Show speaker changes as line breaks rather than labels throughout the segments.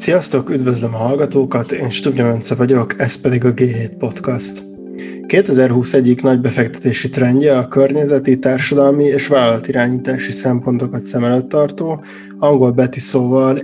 Sziasztok, üdvözlöm a hallgatókat, én Stubnya Mence vagyok, ez pedig a G7 Podcast. 2020 egyik nagy befektetési trendje a környezeti, társadalmi és vállalatirányítási szempontokat szem előtt tartó, angol betű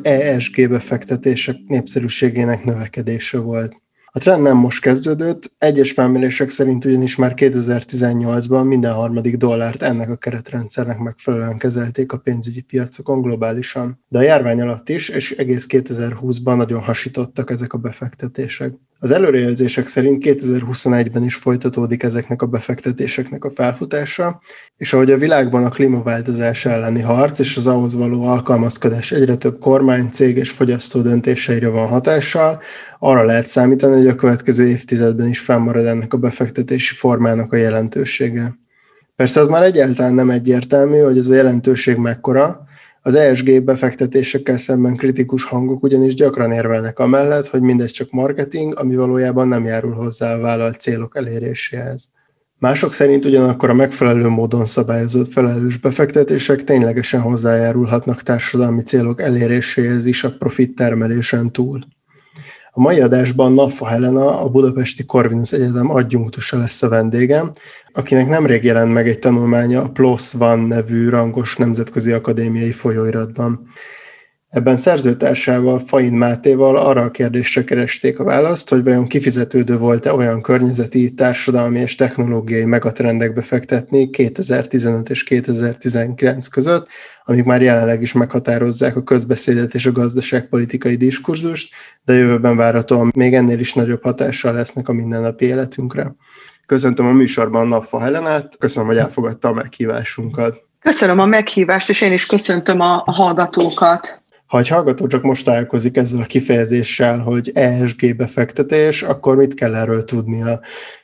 ESG befektetések népszerűségének növekedése volt. A trend nem most kezdődött, egyes felmérések szerint ugyanis már 2018-ban minden harmadik dollárt ennek a keretrendszernek megfelelően kezelték a pénzügyi piacokon globálisan. De a járvány alatt is, és egész 2020-ban nagyon hasítottak ezek a befektetések. Az előrejelzések szerint 2021-ben is folytatódik ezeknek a befektetéseknek a felfutása, és ahogy a világban a klímaváltozás elleni harc és az ahhoz való alkalmazkodás egyre több kormány, cég és fogyasztó döntéseire van hatással, arra lehet számítani, hogy a következő évtizedben is fennmarad ennek a befektetési formának a jelentősége. Persze az már egyáltalán nem egyértelmű, hogy ez a jelentőség mekkora, az ESG befektetésekkel szemben kritikus hangok ugyanis gyakran érvelnek amellett, hogy mindez csak marketing, ami valójában nem járul hozzá a vállalt célok eléréséhez. Mások szerint ugyanakkor a megfelelő módon szabályozott felelős befektetések ténylegesen hozzájárulhatnak társadalmi célok eléréséhez is a profit termelésen túl. A mai adásban Naffa Helena, a Budapesti Corvinus Egyetem adjunktusa lesz a vendégem, akinek nemrég jelent meg egy tanulmánya a PLOS One nevű rangos nemzetközi akadémiai folyóiratban. Ebben szerzőtársával, Fain Mátéval arra a kérdésre keresték a választ, hogy vajon kifizetődő volt-e olyan környezeti, társadalmi és technológiai megatrendekbe fektetni 2015 és 2019 között, amik már jelenleg is meghatározzák a közbeszédet és a gazdaságpolitikai diskurzust, de jövőben várhatóan még ennél is nagyobb hatással lesznek a mindennapi életünkre. Köszöntöm a műsorban Naffa Helenát, köszönöm, hogy elfogadta a meghívásunkat.
Köszönöm a meghívást, és én is köszöntöm a, hallgatókat.
Ha egy hallgató csak most találkozik ezzel a kifejezéssel, hogy ESG befektetés, akkor mit kell erről tudnia?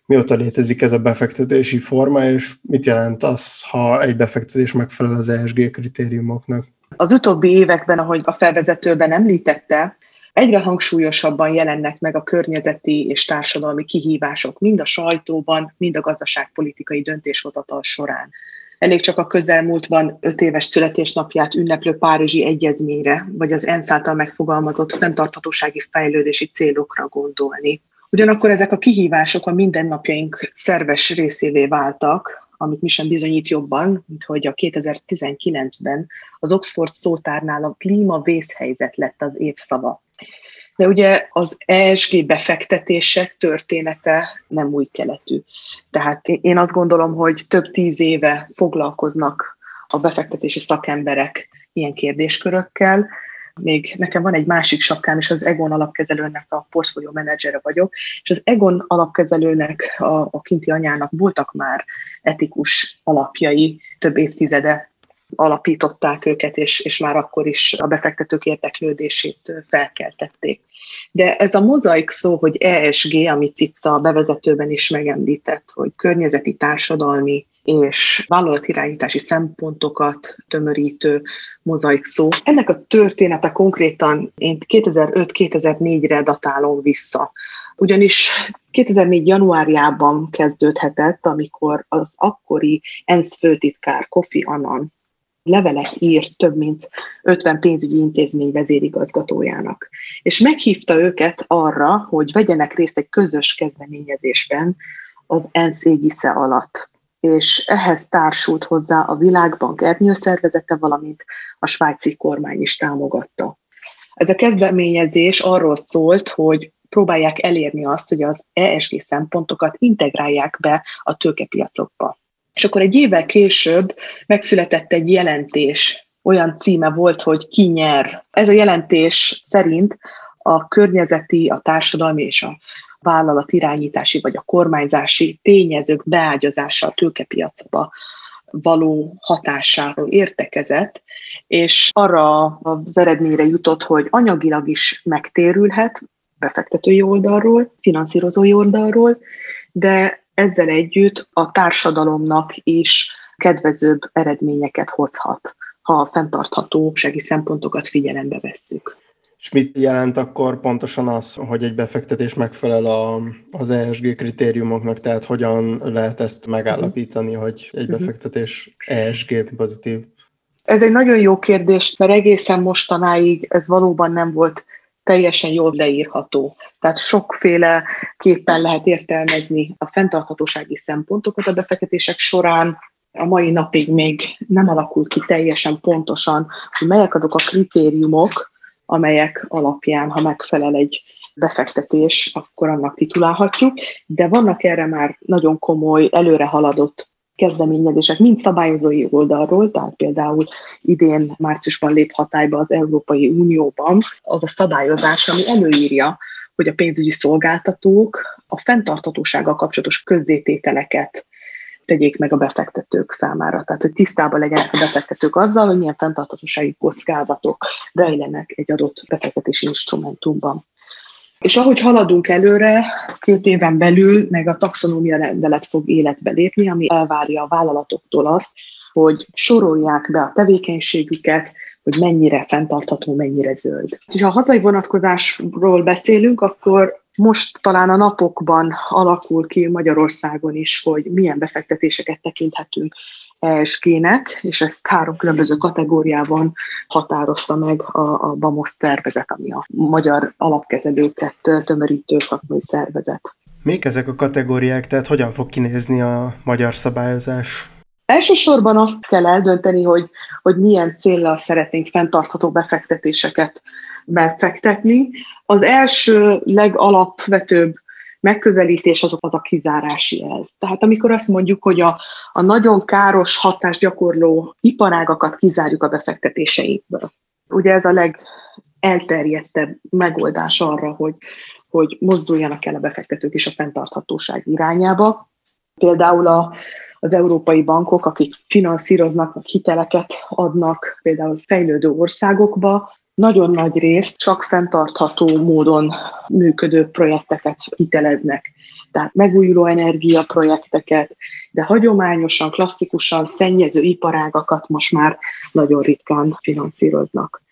Mióta létezik ez a befektetési forma, és mit jelent az, ha egy befektetés megfelel az ESG kritériumoknak?
Az utóbbi években, ahogy a felvezetőben említette, egyre hangsúlyosabban jelennek meg a környezeti és társadalmi kihívások, mind a sajtóban, mind a gazdaságpolitikai döntéshozatal során. Elég csak a közelmúltban öt éves születésnapját ünneplő Párizsi Egyezményre, vagy az ENSZ által megfogalmazott fenntarthatósági fejlődési célokra gondolni. Ugyanakkor ezek a kihívások a mindennapjaink szerves részévé váltak, amit mi sem bizonyít jobban, mint hogy a 2019-ben az Oxford szótárnál a klímavészhelyzet lett az évszava. De ugye az ESG befektetések története nem új keletű. Tehát én azt gondolom, hogy több tíz éve foglalkoznak a befektetési szakemberek ilyen kérdéskörökkel. Még nekem van egy másik sapkám, és az Egon alapkezelőnek a portfólió menedzsere vagyok, és az Egon alapkezelőnek, a, a kinti anyának voltak már etikus alapjai több évtizede alapították őket, és, és már akkor is a befektetők érdeklődését felkeltették. De ez a mozaik szó, hogy ESG, amit itt a bevezetőben is megemlített, hogy környezeti, társadalmi és vállalatirányítási szempontokat tömörítő mozaik szó. Ennek a története konkrétan én 2005-2004-re datálom vissza. Ugyanis 2004. januárjában kezdődhetett, amikor az akkori ENSZ főtitkár Kofi Annan levelet írt több mint 50 pénzügyi intézmény vezérigazgatójának. És meghívta őket arra, hogy vegyenek részt egy közös kezdeményezésben az ENSZ égisze alatt. És ehhez társult hozzá a Világbank ernyőszervezete, valamint a svájci kormány is támogatta. Ez a kezdeményezés arról szólt, hogy próbálják elérni azt, hogy az ESG szempontokat integrálják be a tőkepiacokba. És akkor egy évvel később megszületett egy jelentés, olyan címe volt, hogy ki nyer. Ez a jelentés szerint a környezeti, a társadalmi és a vállalat irányítási vagy a kormányzási tényezők beágyazása a tőkepiacba való hatásáról értekezett, és arra az eredményre jutott, hogy anyagilag is megtérülhet befektetői oldalról, finanszírozói oldalról, de ezzel együtt a társadalomnak is kedvezőbb eredményeket hozhat, ha a fenntarthatósági szempontokat figyelembe vesszük.
És mit jelent akkor pontosan az, hogy egy befektetés megfelel a, az ESG kritériumoknak, tehát hogyan lehet ezt megállapítani, hogy egy mhm. befektetés ESG pozitív?
Ez egy nagyon jó kérdés, mert egészen mostanáig ez valóban nem volt teljesen jól leírható. Tehát sokféle képpen lehet értelmezni a fenntarthatósági szempontokat a befektetések során. A mai napig még nem alakult ki teljesen pontosan, hogy melyek azok a kritériumok, amelyek alapján, ha megfelel egy befektetés, akkor annak titulálhatjuk, de vannak erre már nagyon komoly, előre haladott kezdeményezések, mind szabályozói oldalról, tehát például idén márciusban lép hatályba az Európai Unióban az a szabályozás, ami előírja, hogy a pénzügyi szolgáltatók a fenntartatósággal kapcsolatos közzétételeket tegyék meg a befektetők számára. Tehát, hogy tisztában legyenek a befektetők azzal, hogy milyen fenntartatósági kockázatok rejlenek egy adott befektetési instrumentumban. És ahogy haladunk előre, két éven belül meg a taxonómia rendelet fog életbe lépni, ami elvárja a vállalatoktól azt, hogy sorolják be a tevékenységüket, hogy mennyire fenntartható, mennyire zöld. Ha a hazai vonatkozásról beszélünk, akkor most talán a napokban alakul ki Magyarországon is, hogy milyen befektetéseket tekinthetünk ESG-nek, és ezt három különböző kategóriában határozta meg a, a BAMOS szervezet, ami a magyar alapkezelőket tömörítő szakmai szervezet.
Még ezek a kategóriák, tehát hogyan fog kinézni a magyar szabályozás?
Elsősorban azt kell eldönteni, hogy, hogy milyen célral szeretnénk fenntartható befektetéseket befektetni. Az első legalapvetőbb megközelítés az, az a kizárási elv. Tehát amikor azt mondjuk, hogy a, a nagyon káros hatást gyakorló iparágakat kizárjuk a befektetéseinkből. Ugye ez a legelterjedtebb megoldás arra, hogy, hogy mozduljanak el a befektetők is a fenntarthatóság irányába. Például a, az európai bankok, akik finanszíroznak, vagy hiteleket adnak például fejlődő országokba, nagyon nagy részt csak fenntartható módon működő projekteket hiteleznek. Tehát megújuló energiaprojekteket, de hagyományosan, klasszikusan szennyező iparágakat most már nagyon ritkán finanszíroznak.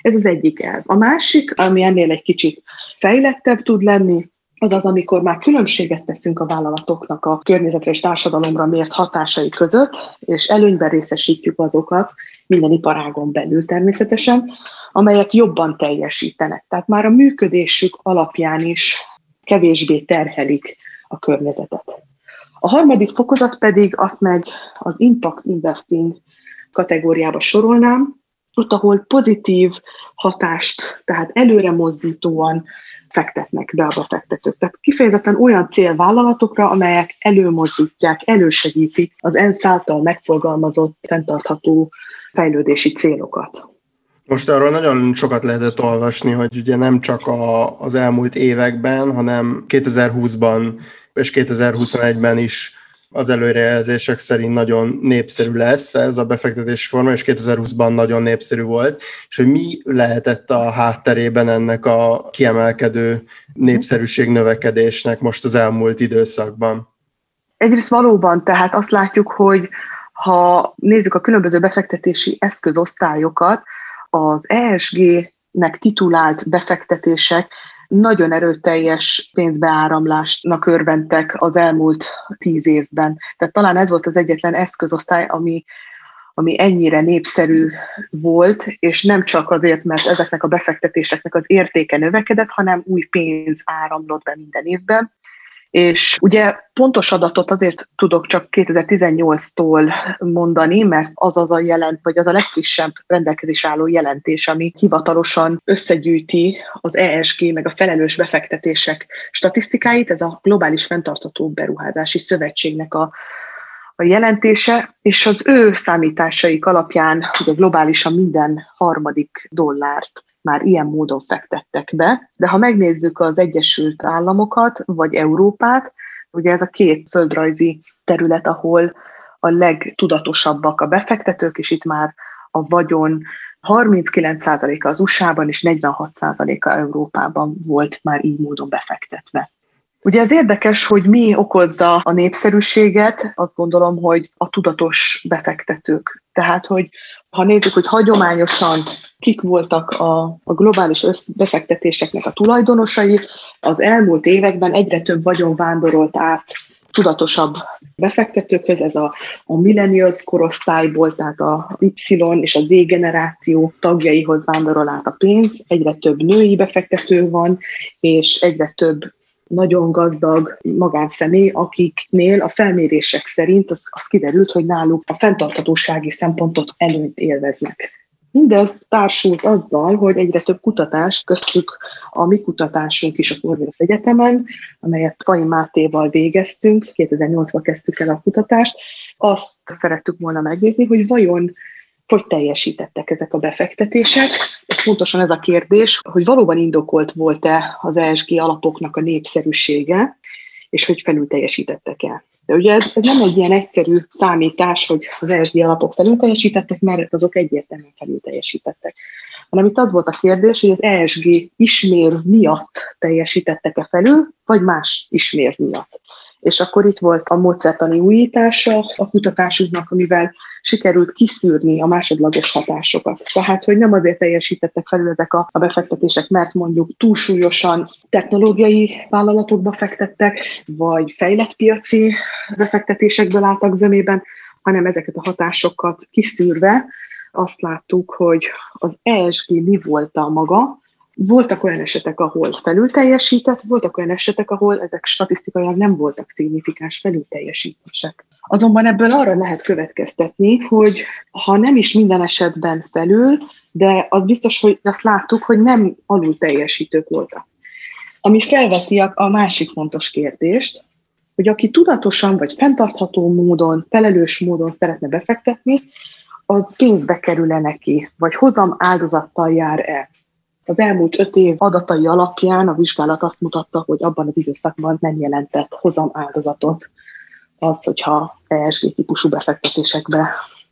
Ez az egyik elv. A másik, ami ennél egy kicsit fejlettebb tud lenni, az az, amikor már különbséget teszünk a vállalatoknak a környezetre és társadalomra mért hatásai között, és előnyben részesítjük azokat, minden iparágon belül természetesen, amelyek jobban teljesítenek. Tehát már a működésük alapján is kevésbé terhelik a környezetet. A harmadik fokozat pedig azt meg az impact investing kategóriába sorolnám, ott, ahol pozitív hatást, tehát előre mozdítóan fektetnek be a befektetők. Tehát kifejezetten olyan célvállalatokra, amelyek előmozdítják, elősegítik az ENSZ által megfogalmazott fenntartható fejlődési célokat.
Most arról nagyon sokat lehetett olvasni, hogy ugye nem csak a, az elmúlt években, hanem 2020-ban és 2021-ben is az előrejelzések szerint nagyon népszerű lesz ez a befektetési forma, és 2020-ban nagyon népszerű volt, és hogy mi lehetett a hátterében ennek a kiemelkedő népszerűség növekedésnek most az elmúlt időszakban?
Egyrészt valóban, tehát azt látjuk, hogy ha nézzük a különböző befektetési eszközosztályokat, az ESG-nek titulált befektetések nagyon erőteljes pénzbeáramlásnak örventek az elmúlt tíz évben. Tehát talán ez volt az egyetlen eszközosztály, ami, ami ennyire népszerű volt, és nem csak azért, mert ezeknek a befektetéseknek az értéke növekedett, hanem új pénz áramlott be minden évben. És ugye pontos adatot azért tudok csak 2018-tól mondani, mert az az a jelent, vagy az a legfrissebb rendelkezés álló jelentés, ami hivatalosan összegyűjti az ESG meg a felelős befektetések statisztikáit, ez a Globális Fentartató Beruházási Szövetségnek a a jelentése, és az ő számításaik alapján ugye globálisan minden harmadik dollárt már ilyen módon fektettek be, de ha megnézzük az Egyesült Államokat, vagy Európát, ugye ez a két földrajzi terület, ahol a legtudatosabbak a befektetők, és itt már a vagyon 39%-a az USA-ban és 46%-a Európában volt már így módon befektetve. Ugye ez érdekes, hogy mi okozza a népszerűséget, azt gondolom, hogy a tudatos befektetők. Tehát, hogy ha nézzük, hogy hagyományosan kik voltak a, a globális befektetéseknek a tulajdonosai, az elmúlt években egyre több vagyon vándorolt át tudatosabb befektetőkhöz, ez a, a millennials korosztályból, tehát az Y és a Z generáció tagjaihoz vándorol át a pénz, egyre több női befektető van, és egyre több nagyon gazdag magánszemély, akiknél a felmérések szerint az, az kiderült, hogy náluk a fenntarthatósági szempontot előnyt élveznek. Mindez társult azzal, hogy egyre több kutatást, köztük a mi kutatásunk is a Corvinus Egyetemen, amelyet Fai Mátéval végeztünk, 2008-ban kezdtük el a kutatást, azt szerettük volna megnézni, hogy vajon hogy teljesítettek ezek a befektetések. Ez pontosan ez a kérdés, hogy valóban indokolt volt-e az ESG alapoknak a népszerűsége, és hogy felül teljesítettek-e. De ugye ez, ez nem egy ilyen egyszerű számítás, hogy az ESG alapok felül teljesítettek, mert azok egyértelműen felül teljesítettek. Hanem itt az volt a kérdés, hogy az ESG ismér miatt teljesítettek-e felül, vagy más ismér miatt. És akkor itt volt a módszertani újítása a kutatásunknak, amivel sikerült kiszűrni a másodlagos hatásokat. Tehát, hogy nem azért teljesítettek felül ezek a, befektetések, mert mondjuk túlsúlyosan technológiai vállalatokba fektettek, vagy fejlett piaci befektetésekből álltak zömében, hanem ezeket a hatásokat kiszűrve azt láttuk, hogy az ESG mi volt a maga, voltak olyan esetek, ahol felül teljesített, voltak olyan esetek, ahol ezek statisztikailag nem voltak szignifikáns teljesítések. Azonban ebből arra lehet következtetni, hogy ha nem is minden esetben felül, de az biztos, hogy azt láttuk, hogy nem alul teljesítők voltak. Ami felveti a másik fontos kérdést, hogy aki tudatosan vagy fenntartható módon, felelős módon szeretne befektetni, az pénzbe kerül-e neki, vagy hozam áldozattal jár-e. Az elmúlt öt év adatai alapján a vizsgálat azt mutatta, hogy abban az időszakban nem jelentett hozam áldozatot az, hogyha ESG típusú befektetésekbe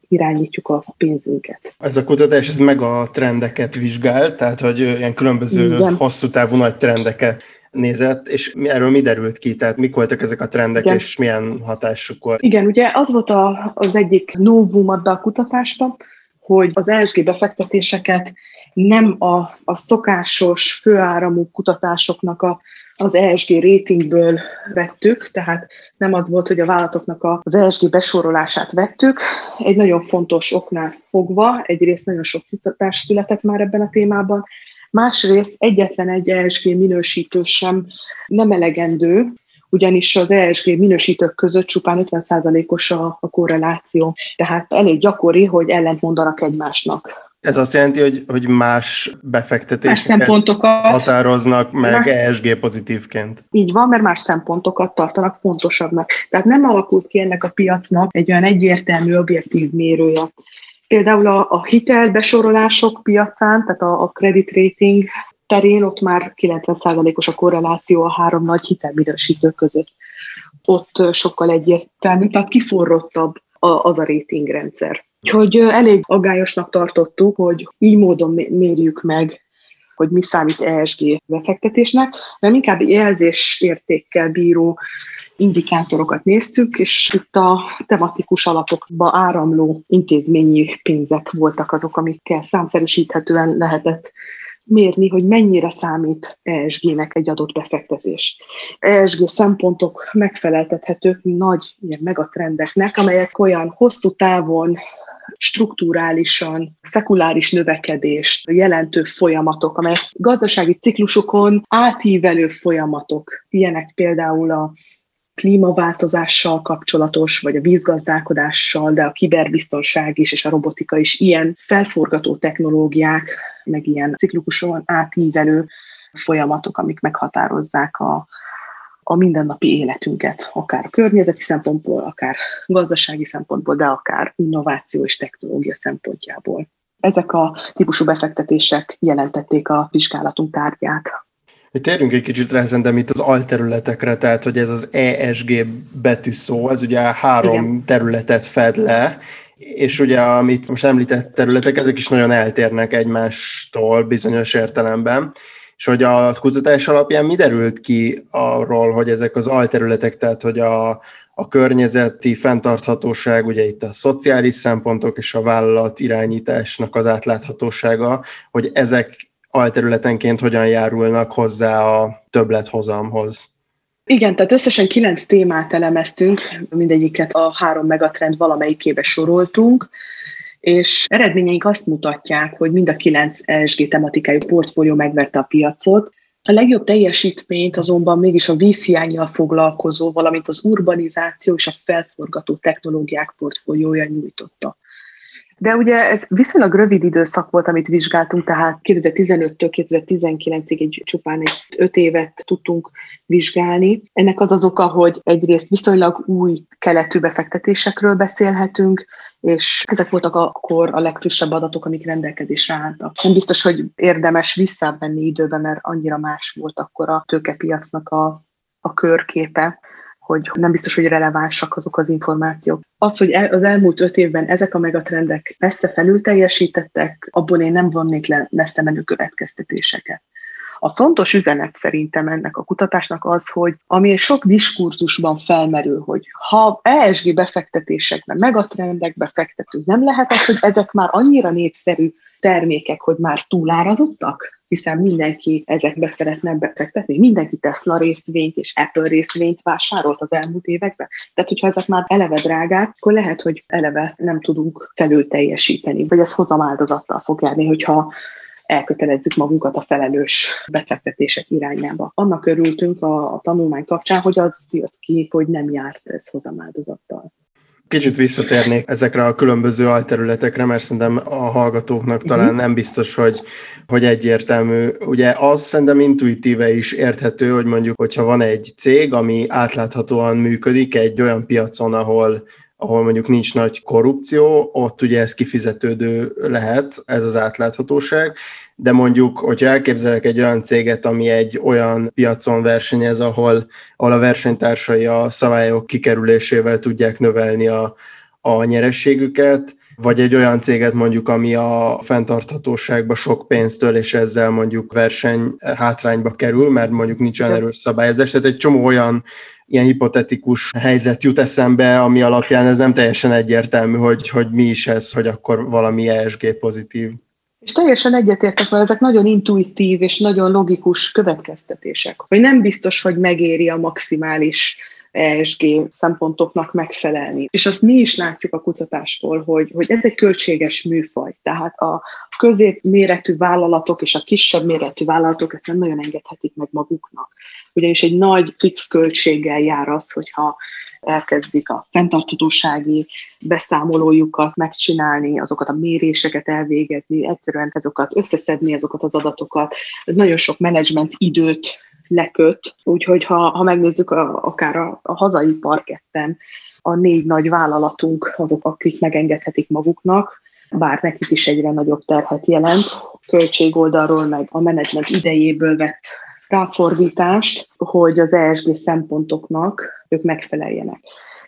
irányítjuk a pénzünket.
Ez a kutatás ez meg a trendeket vizsgál, tehát hogy ilyen különböző Igen. hosszú távú nagy trendeket nézett, és erről mi derült ki, tehát mik voltak ezek a trendek, Igen. és milyen hatásuk volt?
Igen, ugye az volt a, az egyik novum a kutatásban, hogy az ESG befektetéseket nem a, a szokásos főáramú kutatásoknak a, az ESG ratingből vettük, tehát nem az volt, hogy a vállalatoknak az ESG besorolását vettük. Egy nagyon fontos oknál fogva, egyrészt nagyon sok kutatás született már ebben a témában, másrészt egyetlen egy ESG minősítő sem nem elegendő, ugyanis az ESG minősítők között csupán 50%-os a, a korreláció. Tehát elég gyakori, hogy ellent mondanak egymásnak.
Ez azt jelenti, hogy, hogy más befektetéseket más határoznak meg más, ESG pozitívként.
Így van, mert más szempontokat tartanak fontosabbnak. Tehát nem alakult ki ennek a piacnak egy olyan egyértelmű, objektív mérője. Például a, a hitelbesorolások piacán, tehát a, a credit rating terén ott már 90%-os a korreláció a három nagy hitelminősítő között. Ott sokkal egyértelmű, tehát kiforrottabb az a ratingrendszer. Úgyhogy elég aggályosnak tartottuk, hogy így módon mérjük meg, hogy mi számít ESG befektetésnek, mert inkább jelzésértékkel bíró indikátorokat néztük, és itt a tematikus alapokba áramló intézményi pénzek voltak azok, amikkel számszerűsíthetően lehetett mérni, hogy mennyire számít ESG-nek egy adott befektetés. ESG szempontok megfeleltethetők nagy ilyen megatrendeknek, amelyek olyan hosszú távon strukturálisan szekuláris növekedést jelentő folyamatok, amelyek gazdasági ciklusokon átívelő folyamatok. Ilyenek például a klímaváltozással kapcsolatos, vagy a vízgazdálkodással, de a kiberbiztonság is, és a robotika is ilyen felforgató technológiák, meg ilyen ciklukuson átívelő folyamatok, amik meghatározzák a, a mindennapi életünket, akár a környezeti szempontból, akár gazdasági szempontból, de akár innováció és technológia szempontjából. Ezek a típusú befektetések jelentették a vizsgálatunk tárgyát.
Térjünk egy kicsit rá szerintem itt az alterületekre, tehát hogy ez az ESG betűszó, ez ugye három Igen. területet fed le, és ugye amit most említett területek, ezek is nagyon eltérnek egymástól bizonyos értelemben és hogy a kutatás alapján mi derült ki arról, hogy ezek az alterületek, tehát hogy a, a környezeti fenntarthatóság, ugye itt a szociális szempontok és a vállalat irányításnak az átláthatósága, hogy ezek alterületenként hogyan járulnak hozzá a többlethozamhoz.
Igen, tehát összesen kilenc témát elemeztünk, mindegyiket a három megatrend valamelyikébe soroltunk, és eredményeink azt mutatják, hogy mind a kilenc ESG tematikájú portfólió megverte a piacot. A legjobb teljesítményt azonban mégis a vízhiányjal foglalkozó, valamint az urbanizáció és a felforgató technológiák portfóliója nyújtotta. De ugye ez viszonylag rövid időszak volt, amit vizsgáltunk, tehát 2015-től 2019-ig egy csupán egy öt évet tudtunk vizsgálni. Ennek az az oka, hogy egyrészt viszonylag új keletű befektetésekről beszélhetünk, és ezek voltak akkor a legfrissebb adatok, amik rendelkezésre álltak. Nem biztos, hogy érdemes visszavenni időben, mert annyira más volt akkor a tőkepiacnak a, a körképe hogy nem biztos, hogy relevánsak azok az információk. Az, hogy az elmúlt öt évben ezek a megatrendek messze felül teljesítettek, abból én nem vonnék le messze menő következtetéseket. A fontos üzenet szerintem ennek a kutatásnak az, hogy ami sok diskurzusban felmerül, hogy ha ESG befektetésekben, megatrendekbe fektetünk, nem lehet az, hogy ezek már annyira népszerű termékek, hogy már túlárazottak? Hiszen mindenki ezekbe szeretne befektetni. Mindenki Tesla részvényt és Apple részvényt vásárolt az elmúlt években. Tehát, hogyha ezek már eleve drágák, akkor lehet, hogy eleve nem tudunk felül teljesíteni, vagy ez hozamáldozattal fog járni, hogyha elkötelezzük magunkat a felelős befektetések irányába. Annak örültünk a, a tanulmány kapcsán, hogy az jött ki, hogy nem járt ez hozamáldozattal.
Kicsit visszatérnék ezekre a különböző alterületekre, mert szerintem a hallgatóknak mhm. talán nem biztos, hogy, hogy egyértelmű. Ugye az szerintem intuitíve is érthető, hogy mondjuk, hogyha van egy cég, ami átláthatóan működik egy olyan piacon, ahol ahol mondjuk nincs nagy korrupció, ott ugye ez kifizetődő lehet, ez az átláthatóság, de mondjuk, hogyha elképzelek egy olyan céget, ami egy olyan piacon versenyez, ahol, ahol a versenytársai a szabályok kikerülésével tudják növelni a, a nyerességüket, vagy egy olyan céget mondjuk, ami a fenntarthatóságba sok pénztől, és ezzel mondjuk verseny hátrányba kerül, mert mondjuk nincs olyan erős szabályozás. Tehát egy csomó olyan ilyen hipotetikus helyzet jut eszembe, ami alapján ez nem teljesen egyértelmű, hogy, hogy mi is ez, hogy akkor valami ESG pozitív.
És teljesen egyetértek, mert ezek nagyon intuitív és nagyon logikus következtetések. Hogy nem biztos, hogy megéri a maximális ESG szempontoknak megfelelni. És azt mi is látjuk a kutatásból, hogy, hogy ez egy költséges műfaj. Tehát a középméretű vállalatok és a kisebb méretű vállalatok ezt nem nagyon engedhetik meg maguknak. Ugyanis egy nagy fix költséggel jár az, hogyha elkezdik a fenntartatósági beszámolójukat megcsinálni, azokat a méréseket elvégezni, egyszerűen azokat összeszedni, azokat az adatokat. Nagyon sok menedzsment időt leköt, úgyhogy ha, ha megnézzük a, akár a, a hazai parketten, a négy nagy vállalatunk azok, akik megengedhetik maguknak, bár nekik is egyre nagyobb terhet jelent, költségoldalról meg a menedzsment idejéből vett ráfordítást, hogy az ESG szempontoknak ők megfeleljenek.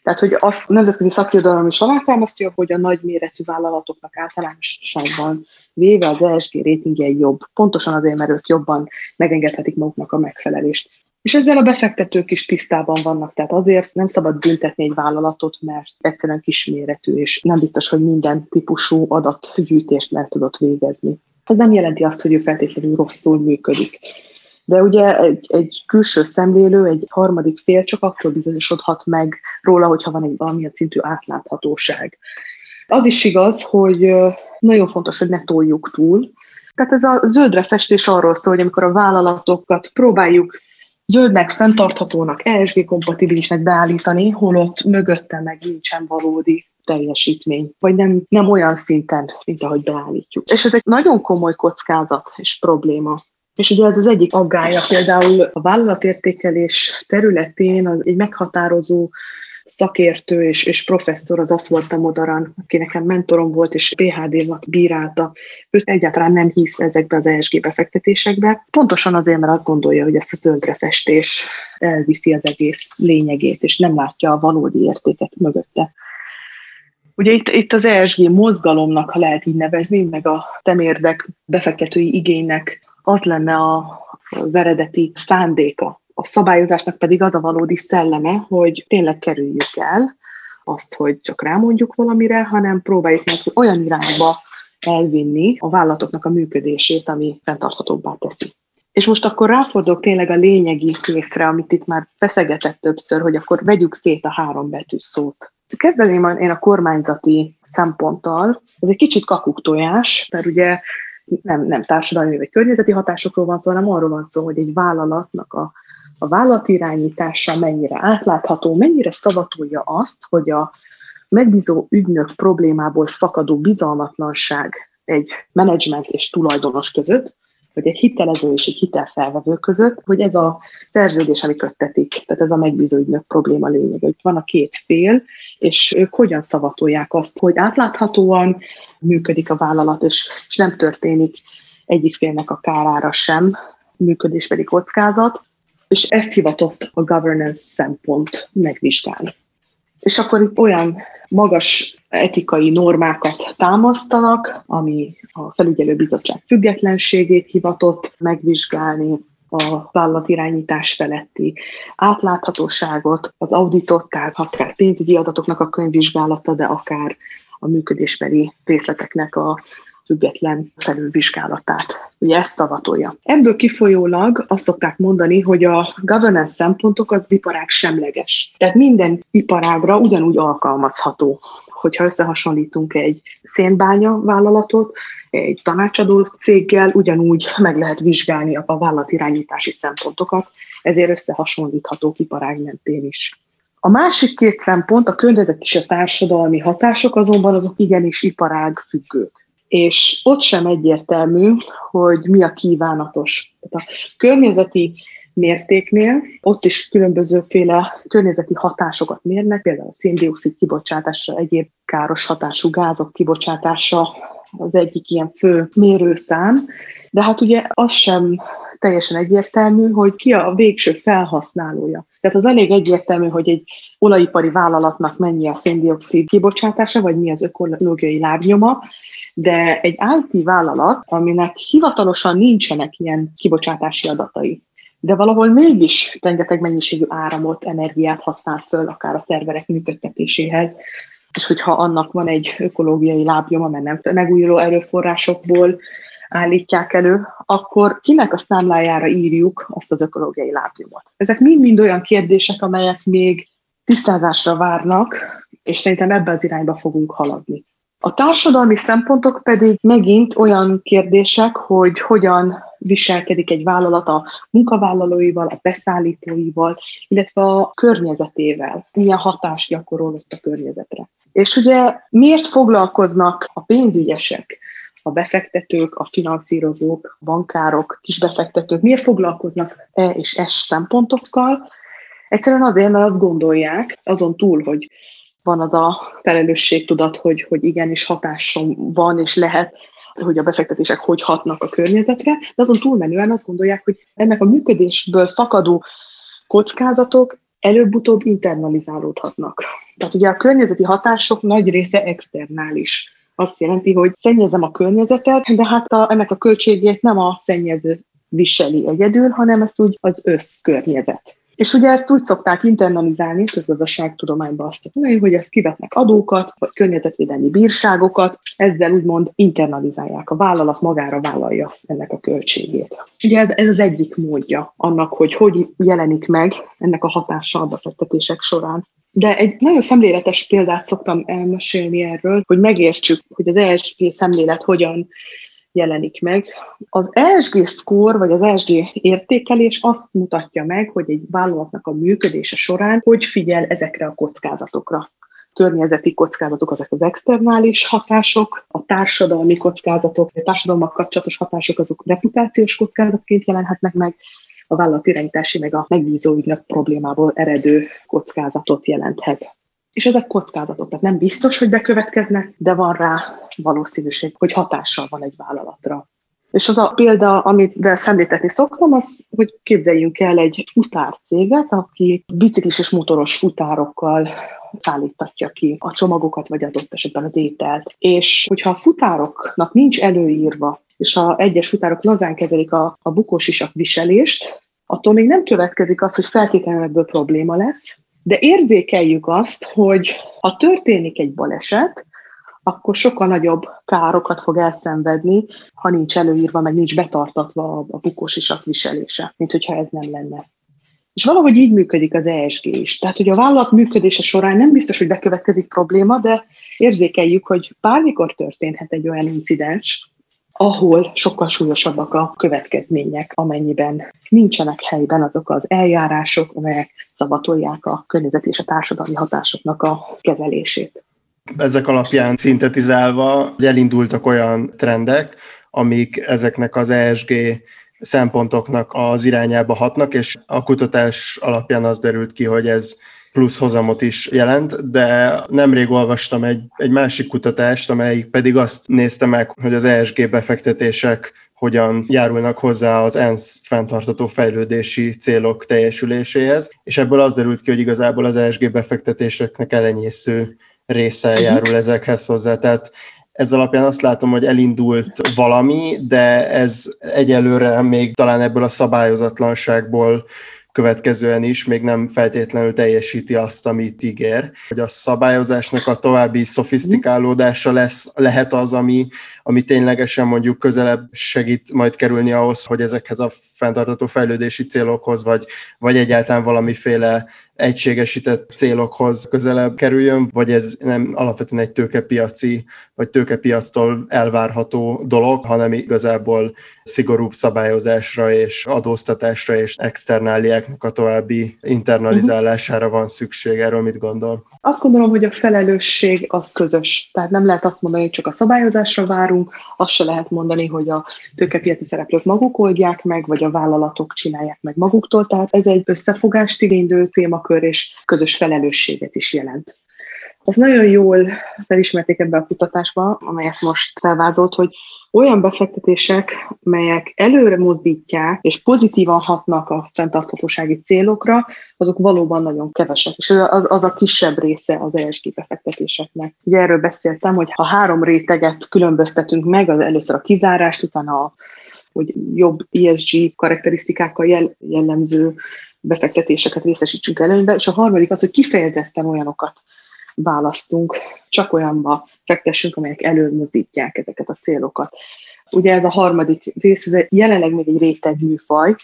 Tehát, hogy azt nemzetközi szakirodalom is alátámasztja, hogy a nagy méretű vállalatoknak általánosságban véve az ESG rétingje jobb. Pontosan azért, mert ők jobban megengedhetik maguknak a megfelelést. És ezzel a befektetők is tisztában vannak, tehát azért nem szabad büntetni egy vállalatot, mert egyszerűen kisméretű, és nem biztos, hogy minden típusú adatgyűjtést el tudott végezni. Ez nem jelenti azt, hogy ő feltétlenül rosszul működik. De ugye egy, egy külső szemlélő, egy harmadik fél csak akkor bizonyosodhat meg róla, hogyha van egy valamilyen szintű átláthatóság. Az is igaz, hogy nagyon fontos, hogy ne toljuk túl. Tehát ez a zöldre festés arról szól, hogy amikor a vállalatokat próbáljuk zöldnek, fenntarthatónak, ESG-kompatibilisnek beállítani, holott mögötte meg nincsen valódi teljesítmény, vagy nem, nem olyan szinten, mint ahogy beállítjuk. És ez egy nagyon komoly kockázat és probléma. És ugye ez az egyik aggája például a vállalatértékelés területén az egy meghatározó szakértő és, és professzor az Aszvolta Modaran, aki nekem mentorom volt, és PHD-vat bírálta. Ő egyáltalán nem hisz ezekbe az ESG befektetésekbe, pontosan azért, mert azt gondolja, hogy ezt a zöldre festés elviszi az egész lényegét, és nem látja a valódi értéket mögötte. Ugye itt, itt az ESG mozgalomnak, ha lehet így nevezni, meg a temérdek befektetői igénynek az lenne a, az eredeti szándéka. A szabályozásnak pedig az a valódi szelleme, hogy tényleg kerüljük el azt, hogy csak rámondjuk valamire, hanem próbáljuk meg olyan irányba elvinni a vállalatoknak a működését, ami fenntarthatóbbá teszi. És most akkor ráfordulok tényleg a lényegi részre, amit itt már feszegetett többször, hogy akkor vegyük szét a három betű szót. Kezdeném én a kormányzati szemponttal. Ez egy kicsit kakuktojás, mert ugye nem, nem társadalmi vagy környezeti hatásokról van szó, hanem arról van szó, hogy egy vállalatnak a, a vállalatirányítása mennyire átlátható, mennyire szavatolja azt, hogy a megbízó ügynök problémából fakadó bizalmatlanság egy menedzsment és tulajdonos között, vagy egy hitelező és egy hitelfelvevő között, hogy ez a szerződés, ami köttetik, tehát ez a megbízó probléma lényege, hogy van a két fél, és ők hogyan szavatolják azt, hogy átláthatóan működik a vállalat, és, és nem történik egyik félnek a kárára sem, működésbeli kockázat, és ezt hivatott a governance szempont megvizsgálni. És akkor itt olyan magas etikai normákat támasztanak, ami a felügyelőbizottság függetlenségét hivatott megvizsgálni, a vállalatirányítás feletti átláthatóságot, az auditot, tehát akár pénzügyi adatoknak a könyvvizsgálata, de akár a működésbeli részleteknek a független felülvizsgálatát. Ugye ezt szavatolja. Ebből kifolyólag azt szokták mondani, hogy a governance szempontok az iparág semleges. Tehát minden iparágra ugyanúgy alkalmazható hogyha összehasonlítunk egy szénbánya vállalatot, egy tanácsadó céggel, ugyanúgy meg lehet vizsgálni a vállalatirányítási szempontokat, ezért összehasonlítható iparág mentén is. A másik két szempont, a környezet és a társadalmi hatások azonban azok igenis iparág függők. És ott sem egyértelmű, hogy mi a kívánatos. Tehát a környezeti mértéknél, ott is különbözőféle környezeti hatásokat mérnek, például a széndiokszid kibocsátása, egyéb káros hatású gázok kibocsátása az egyik ilyen fő mérőszám, de hát ugye az sem teljesen egyértelmű, hogy ki a végső felhasználója. Tehát az elég egyértelmű, hogy egy olajipari vállalatnak mennyi a széndiokszid kibocsátása, vagy mi az ökológiai lábnyoma, de egy IT vállalat, aminek hivatalosan nincsenek ilyen kibocsátási adatai, de valahol mégis rengeteg mennyiségű áramot, energiát használ föl, akár a szerverek működtetéséhez, és hogyha annak van egy ökológiai lábnyoma, mert nem megújuló erőforrásokból állítják elő, akkor kinek a számlájára írjuk azt az ökológiai lábnyomot? Ezek mind-mind olyan kérdések, amelyek még tisztázásra várnak, és szerintem ebbe az irányba fogunk haladni. A társadalmi szempontok pedig megint olyan kérdések, hogy hogyan viselkedik egy vállalat a munkavállalóival, a beszállítóival, illetve a környezetével, milyen hatást gyakorol ott a környezetre. És ugye miért foglalkoznak a pénzügyesek, a befektetők, a finanszírozók, a bankárok, kisbefektetők, miért foglalkoznak E és S szempontokkal? Egyszerűen azért, mert azt gondolják, azon túl, hogy van az a felelősségtudat, hogy, hogy igenis hatásom van és lehet, hogy a befektetések hogy hatnak a környezetre, de azon túlmenően azt gondolják, hogy ennek a működésből fakadó kockázatok előbb-utóbb internalizálódhatnak. Tehát ugye a környezeti hatások nagy része externális. Azt jelenti, hogy szennyezem a környezetet, de hát a, ennek a költségét nem a szennyező viseli egyedül, hanem ezt úgy az összkörnyezet. És ugye ezt úgy szokták internalizálni, közgazdaságtudományban azt mondani, hogy ezt kivetnek adókat, vagy környezetvédelmi bírságokat, ezzel úgymond internalizálják, a vállalat magára vállalja ennek a költségét. Ugye ez, ez az egyik módja annak, hogy hogy jelenik meg ennek a hatása a befektetések során. De egy nagyon szemléletes példát szoktam elmesélni erről, hogy megértsük, hogy az ESG szemlélet hogyan jelenik meg. Az ESG score, vagy az ESG értékelés azt mutatja meg, hogy egy vállalatnak a működése során hogy figyel ezekre a kockázatokra környezeti kockázatok, azok az externális hatások, a társadalmi kockázatok, a társadalmak kapcsolatos hatások, azok reputációs kockázatként jelenhetnek meg, a vállalat irányítási meg a megbízó ügynök problémából eredő kockázatot jelenthet. És ezek kockázatok, tehát nem biztos, hogy bekövetkeznek, de van rá valószínűség, hogy hatással van egy vállalatra. És az a példa, amit szemléltetni szoktam, az, hogy képzeljünk el egy futárcéget, aki biciklis és motoros futárokkal szállítatja ki a csomagokat, vagy adott esetben az ételt. És hogyha a futároknak nincs előírva, és a egyes futárok lazán kezelik a, a bukósisak viselést, attól még nem következik az, hogy feltétlenül ebből probléma lesz, de érzékeljük azt, hogy ha történik egy baleset, akkor sokkal nagyobb károkat fog elszenvedni, ha nincs előírva, meg nincs betartatva a bukós isak viselése, mint hogyha ez nem lenne. És valahogy így működik az ESG is. Tehát, hogy a vállalat működése során nem biztos, hogy bekövetkezik probléma, de érzékeljük, hogy bármikor történhet egy olyan incidens, ahol sokkal súlyosabbak a következmények, amennyiben nincsenek helyben azok az eljárások, amelyek szavatolják a környezeti és a társadalmi hatásoknak a kezelését.
Ezek alapján szintetizálva elindultak olyan trendek, amik ezeknek az ESG szempontoknak az irányába hatnak, és a kutatás alapján az derült ki, hogy ez plusz hozamot is jelent, de nemrég olvastam egy, egy másik kutatást, amelyik pedig azt nézte meg, hogy az ESG befektetések hogyan járulnak hozzá az ENSZ fenntartató fejlődési célok teljesüléséhez, és ebből az derült ki, hogy igazából az ESG befektetéseknek elenyésző része járul ezekhez hozzá. Tehát ez alapján azt látom, hogy elindult valami, de ez egyelőre még talán ebből a szabályozatlanságból következően is még nem feltétlenül teljesíti azt, amit ígér. Hogy a szabályozásnak a további szofisztikálódása lesz, lehet az, ami, ami ténylegesen mondjuk közelebb segít majd kerülni ahhoz, hogy ezekhez a fenntartató fejlődési célokhoz, vagy, vagy egyáltalán valamiféle egységesített célokhoz közelebb kerüljön, vagy ez nem alapvetően egy tőkepiaci, vagy tőkepiactól elvárható dolog, hanem igazából szigorúbb szabályozásra és adóztatásra és externáliáknak a további internalizálására van szükség. Erről mit gondol?
Azt gondolom, hogy a felelősség az közös. Tehát nem lehet azt mondani, hogy csak a szabályozásra várunk, azt se lehet mondani, hogy a tőkepiaci szereplők maguk oldják meg, vagy a vállalatok csinálják meg maguktól. Tehát ez egy összefogást igénylő témakör, és közös felelősséget is jelent. Az nagyon jól felismerték ebbe a kutatásba, amelyet most felvázolt, hogy olyan befektetések, melyek előre mozdítják és pozitívan hatnak a fenntarthatósági célokra, azok valóban nagyon kevesek, és az, az a kisebb része az ESG befektetéseknek. Ugye erről beszéltem, hogy ha három réteget különböztetünk meg, az először a kizárást, utána a hogy jobb ESG karakterisztikákkal jel, jellemző befektetéseket részesítsünk előnybe, és a harmadik az, hogy kifejezetten olyanokat választunk, csak olyanba fektessünk, amelyek előmozdítják ezeket a célokat. Ugye ez a harmadik rész, ez jelenleg még egy réteg műfaj.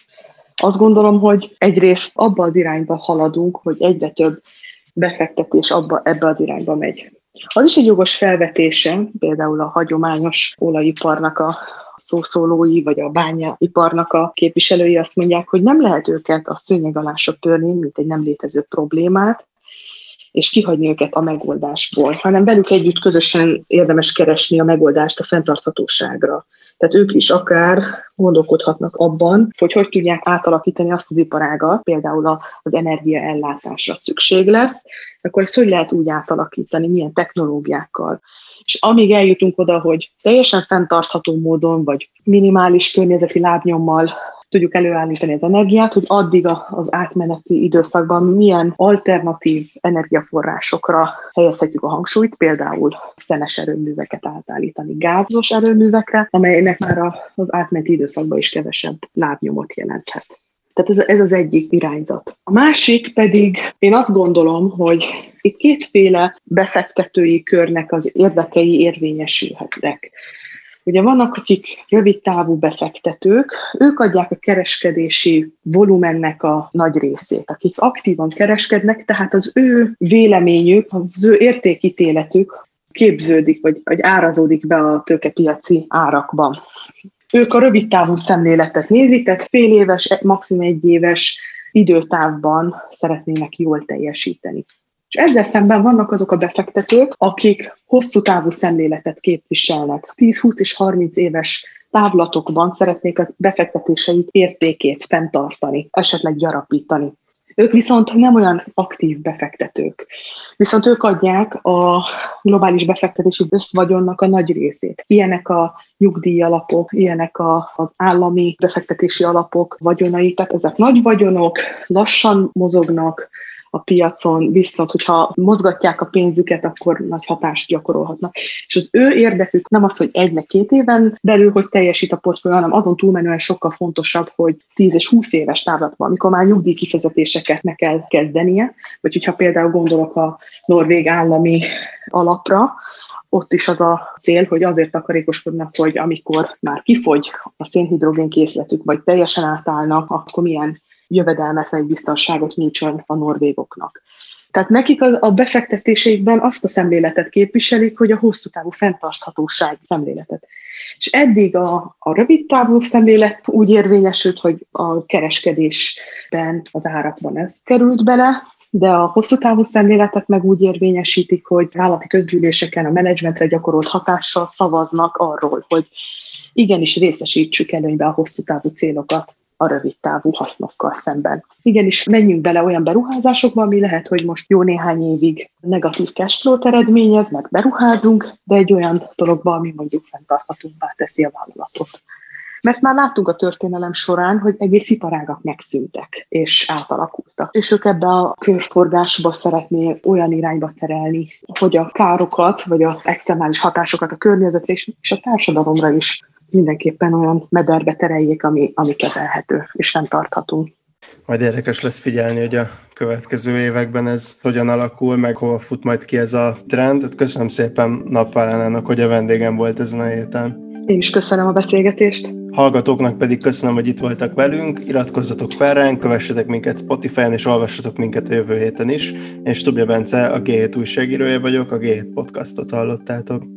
Azt gondolom, hogy egyrészt abba az irányba haladunk, hogy egyre több befektetés abba, ebbe az irányba megy. Az is egy jogos felvetése, például a hagyományos olajiparnak a szószólói, vagy a bányaiparnak a képviselői azt mondják, hogy nem lehet őket a szőnyeg alá söpörni, mint egy nem létező problémát, és kihagyni őket a megoldásból, hanem velük együtt közösen érdemes keresni a megoldást a fenntarthatóságra. Tehát ők is akár gondolkodhatnak abban, hogy hogy tudják átalakítani azt az iparágat, például az energiaellátásra szükség lesz, akkor ezt hogy lehet úgy átalakítani, milyen technológiákkal. És amíg eljutunk oda, hogy teljesen fenntartható módon, vagy minimális környezeti lábnyommal tudjuk előállítani az energiát, hogy addig az átmeneti időszakban milyen alternatív energiaforrásokra helyezhetjük a hangsúlyt, például szenes erőműveket átállítani gázos erőművekre, amelynek már az átmeneti időszakban is kevesebb lábnyomot jelenthet. Tehát ez, ez az egyik irányzat. A másik pedig, én azt gondolom, hogy itt kétféle befektetői körnek az érdekei érvényesülhetnek. Ugye vannak, akik rövid távú befektetők, ők adják a kereskedési volumennek a nagy részét, akik aktívan kereskednek, tehát az ő véleményük, az ő értékítéletük képződik, vagy, vagy árazódik be a tőkepiaci árakban. Ők a rövid távú szemléletet nézik, tehát fél éves, maximum egy éves időtávban szeretnének jól teljesíteni. És ezzel szemben vannak azok a befektetők, akik hosszú távú szemléletet képviselnek. 10-20 és 30 éves távlatokban szeretnék a befektetéseik értékét fenntartani, esetleg gyarapítani. Ők viszont nem olyan aktív befektetők. Viszont ők adják a globális befektetési összvagyonnak a nagy részét. Ilyenek a nyugdíjalapok, ilyenek a, az állami befektetési alapok vagyonai. Tehát ezek nagy vagyonok, lassan mozognak, a piacon, viszont hogyha mozgatják a pénzüket, akkor nagy hatást gyakorolhatnak. És az ő érdekük nem az, hogy egy meg két éven belül, hogy teljesít a portfólió, hanem azon túlmenően sokkal fontosabb, hogy 10 és 20 éves távlatban, amikor már nyugdíj kifizetéseket meg kell kezdenie, vagy hogyha például gondolok a norvég állami alapra, ott is az a cél, hogy azért takarékoskodnak, hogy amikor már kifogy a szénhidrogén készletük, vagy teljesen átállnak, akkor milyen jövedelmet vagy biztonságot nyújtson a norvégoknak. Tehát nekik a befektetéseikben azt a szemléletet képviselik, hogy a hosszú távú fenntarthatóság szemléletet. És eddig a, a rövid távú szemlélet úgy érvényesült, hogy a kereskedésben, az árakban ez került bele, de a hosszú távú szemléletet meg úgy érvényesítik, hogy állati közgyűléseken a menedzsmentre gyakorolt hatással szavaznak arról, hogy igenis részesítsük előnybe a hosszú távú célokat a rövid távú hasznokkal szemben. Igenis, menjünk bele olyan beruházásokba, ami lehet, hogy most jó néhány évig negatív cashflow-t eredményez, meg beruházunk, de egy olyan dologba, ami mondjuk fenntarthatóbbá teszi a vállalatot. Mert már láttuk a történelem során, hogy egész iparágak megszűntek és átalakultak. És ők ebbe a körforgásba szeretné olyan irányba terelni, hogy a károkat, vagy a externális hatásokat a környezetre és a társadalomra is mindenképpen olyan mederbe tereljék, ami, ami kezelhető és fenntartható.
Majd érdekes lesz figyelni, hogy a következő években ez hogyan alakul, meg hova fut majd ki ez a trend. Köszönöm szépen Napválánának, hogy a vendégem volt ezen a héten.
Én is köszönöm a beszélgetést.
Hallgatóknak pedig köszönöm, hogy itt voltak velünk, iratkozzatok fel ránk, kövessetek minket Spotify-on, és olvassatok minket a jövő héten is. Én Stubja Bence, a G7 újságírója vagyok, a G7 podcastot hallottátok.